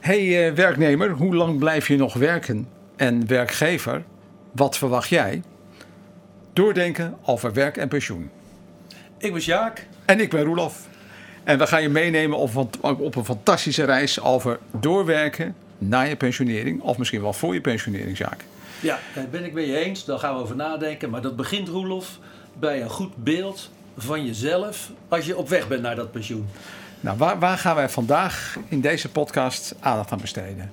Hey eh, werknemer, hoe lang blijf je nog werken? En werkgever, wat verwacht jij? Doordenken over werk en pensioen. Ik ben Sjaak. En ik ben Roelof. En we gaan je meenemen op, een- op een fantastische reis over doorwerken na je pensionering. Of misschien wel voor je pensionering, Sjaak. Ja, daar ben ik met je eens. Daar gaan we over nadenken. Maar dat begint, Roelof, bij een goed beeld van jezelf als je op weg bent naar dat pensioen. Nou, waar, waar gaan wij vandaag in deze podcast aandacht aan besteden?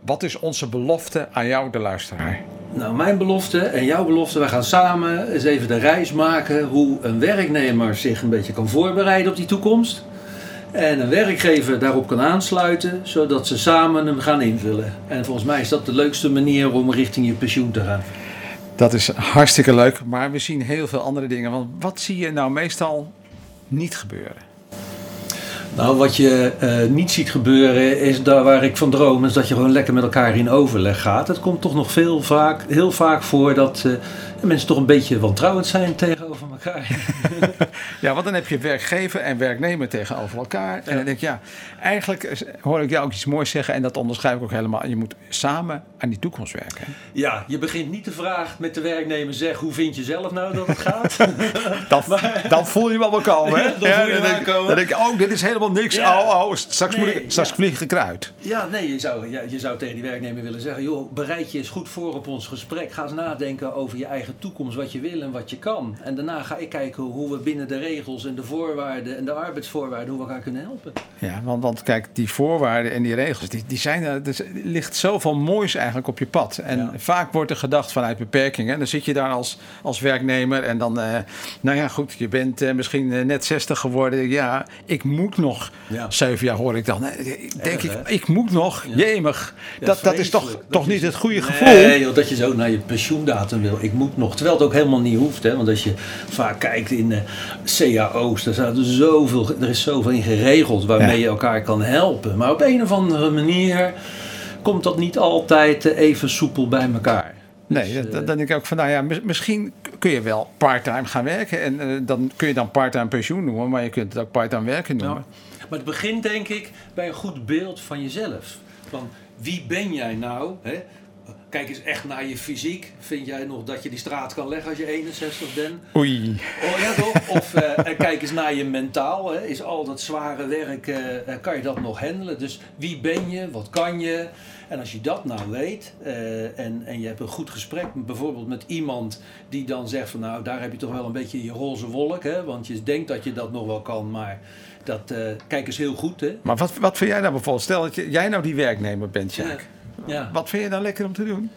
Wat is onze belofte aan jou, de luisteraar? Nou, mijn belofte en jouw belofte, wij gaan samen eens even de reis maken hoe een werknemer zich een beetje kan voorbereiden op die toekomst. En een werkgever daarop kan aansluiten, zodat ze samen hem gaan invullen. En volgens mij is dat de leukste manier om richting je pensioen te gaan. Dat is hartstikke leuk, maar we zien heel veel andere dingen. Want wat zie je nou meestal niet gebeuren? Nou, wat je eh, niet ziet gebeuren is daar waar ik van droom, is dat je gewoon lekker met elkaar in overleg gaat. Het komt toch nog veel vaak, heel vaak voor dat eh, mensen toch een beetje wantrouwend zijn tegenover elkaar. Ja, want dan heb je werkgever en werknemer tegenover elkaar. En dan denk ik, ja, eigenlijk hoor ik jou ook iets moois zeggen. En dat onderschrijf ik ook helemaal. Je moet samen aan die toekomst werken. Ja, je begint niet de vraag met de werknemer, zeg hoe vind je zelf nou dat het gaat? Dan, dan voel je wel wel komen, hè? Ja, dan voel je denk, dan denk ik, oh, dit is helemaal niks. Ja. Oh, oh, straks, moet Nee, ik, straks ja. vlieg ik eruit. ja, nee, je zou, ja, je zou tegen die werknemer willen zeggen, joh, bereid je eens goed voor op ons gesprek. Ga eens nadenken over je eigen toekomst, wat je wil en wat je kan. En daarna ga ik kijken hoe we binnen de regels en de voorwaarden en de arbeidsvoorwaarden, hoe we elkaar kunnen helpen. Ja, want, want kijk, die voorwaarden en die regels, die, die zijn er. Ligt zoveel moois eigenlijk op je pad. En Ja. vaak wordt er gedacht vanuit beperkingen. Dan zit je daar als, als werknemer en dan, eh, nou ja, goed, je bent eh, misschien eh, net 60 geworden. Ja, ik moet nog. Ja. Zeven jaar hoor ik dan. Denk Erg, ik, ik moet nog. Ja. Jemig. Ja, dat, dat is toch, toch niet het goede gevoel. Nee, joh, dat je zo naar je pensioendatum wil. Ik moet nog. Terwijl het ook helemaal niet hoeft. Hè? Want als je vaak kijkt in eh, cao's, daar staat er, zoveel, er is zoveel in geregeld waarmee je elkaar kan helpen. Maar op een of andere manier komt dat niet altijd eh, even soepel bij elkaar. Nee, Dus, dat- eh, dan denk ik ook van, nou ja, mis- misschien kun je wel parttime gaan werken. En eh, dan kun je dan parttime pensioen noemen, maar je kunt het ook parttime werken noemen. Maar het begint denk ik bij een goed beeld van jezelf. Van wie ben jij nou? Hè? Kijk eens echt naar je fysiek. Vind jij nog dat je die straat kan leggen als je 61 bent? Oei. Oh ja, toch? Of eh, kijk eens naar je mentaal. Hè. Is al dat zware werk, eh, eh, kan je dat nog handelen? Dus wie ben je? Wat kan je? En als je dat nou weet en, en je hebt een goed gesprek bijvoorbeeld met iemand die dan zegt van nou daar heb je toch wel een beetje je roze wolk. Hè? Want je denkt dat je dat nog wel kan, maar dat, kijk eens heel goed. Hè? Maar wat, wat vind jij nou bijvoorbeeld? Stel dat je, jij nou die werknemer bent, Jack. Ja. Wat vind je dan lekker om te doen?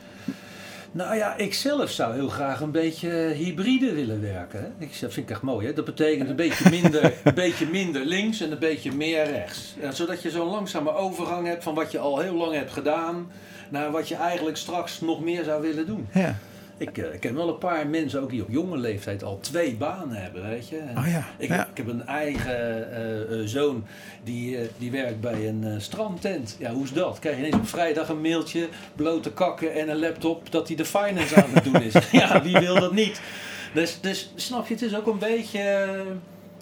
Nou ja, ik zelf zou heel graag een beetje hybride willen werken. Ik, dat vind ik echt mooi. Hè? Dat betekent een beetje, minder, een beetje minder links en een beetje meer rechts. Ja, zodat je zo'n langzame overgang hebt van wat je al heel lang hebt gedaan... naar wat je eigenlijk straks nog meer zou willen doen. Ja. Ik, eh, ik ken wel een paar mensen ook die op jonge leeftijd al twee banen hebben, weet je. En Oh ja, Ik, ja. ik heb een eigen eh, eh, zoon die, die werkt bij een strandtent. Ja, hoe is dat? Krijg je ineens op vrijdag een mailtje, blote kakken en een laptop dat hij de finance aan het doen is. ja, wie wil dat niet? Dus, dus snap je, het is ook een beetje,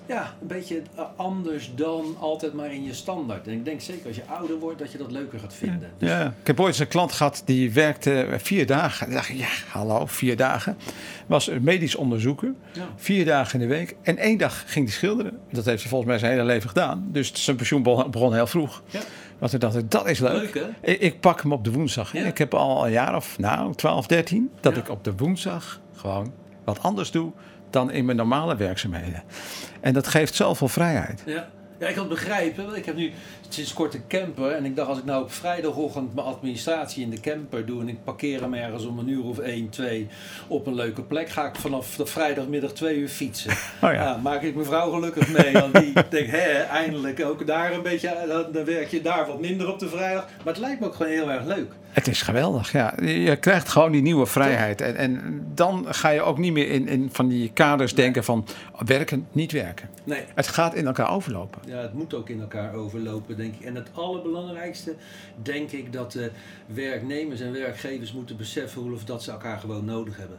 ja, een beetje eh, anders dan altijd maar in je standaard. En ik denk zeker als je ouder wordt dat je dat leuker gaat vinden. Dus, Ja, ik heb ooit eens een klant gehad die werkte vier dagen. Ik dacht, ja, hallo, vier dagen. Was een medisch onderzoeker. Ja. Vier dagen in de week. En één dag ging hij schilderen. Dat heeft hij volgens mij zijn hele leven gedaan. Dus zijn pensioen begon, heel vroeg. Ja. Want ik dacht, dat is leuk. Ik, ik pak hem op de woensdag. Ja. Ik heb al een jaar of nou, 12, 13. Dat ik op de woensdag gewoon wat anders doe dan in mijn normale werkzaamheden. En dat geeft zoveel vrijheid. Ja. Ja, ik kan het begrijpen. Want ik heb nu sinds kort een camper. En ik dacht, als ik nou op vrijdagochtend mijn administratie in de camper doe... en ik parkeer hem ergens om een uur of 1, 2 op een leuke plek... ga ik vanaf de vrijdagmiddag twee uur fietsen. Oh ja. maak ik mijn vrouw gelukkig mee. Want die denkt, hè, eindelijk ook daar een beetje... Dan, dan werk je daar wat minder op de vrijdag. Maar het lijkt me ook gewoon heel erg leuk. Het is geweldig, ja. Je krijgt gewoon die nieuwe vrijheid. En, en dan ga je ook niet meer in, in van die kaders denken van werken, niet werken. Nee, Het gaat in elkaar overlopen. Ja, het moet ook in elkaar overlopen, denk ik. En het allerbelangrijkste, denk ik, dat de werknemers en werkgevers moeten beseffen hoe dat ze elkaar gewoon nodig hebben.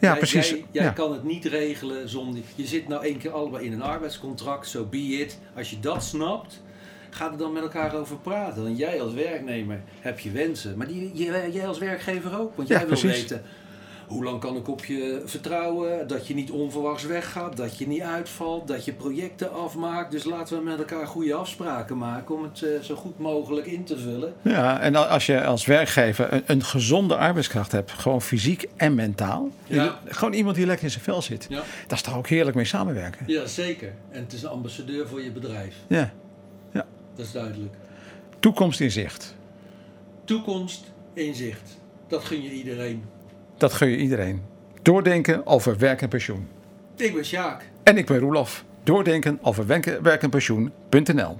Ja, Jij- precies. Jij, jij ja. kan het niet regelen zonder. Je zit nou één keer allebei in een arbeidscontract, zo be it. Als je dat snapt, ga er dan met elkaar over praten. Want jij als werknemer heb je wensen, maar die, jij, als werkgever ook. Want Ja, jij wil precies. weten, hoe lang kan ik op je vertrouwen? Dat je niet onverwachts weggaat, dat je niet uitvalt, dat je projecten afmaakt. Dus laten we met elkaar goede afspraken maken om het eh, zo goed mogelijk in te vullen. Ja, en als je als werkgever een, een gezonde arbeidskracht hebt, gewoon fysiek en mentaal. Ja. Gewoon iemand die lekker in zijn vel zit. Ja. Dat is toch ook heerlijk mee samenwerken. ja, zeker. En het is een ambassadeur voor je bedrijf. Ja. Dat is duidelijk. Toekomst in zicht. Toekomst in zicht. Dat gun je iedereen. Dat gun je iedereen. Doordenken over werk en pensioen. Ik ben Sjaak. En ik ben Roelof. Doordenken over werk- en pensioen.nl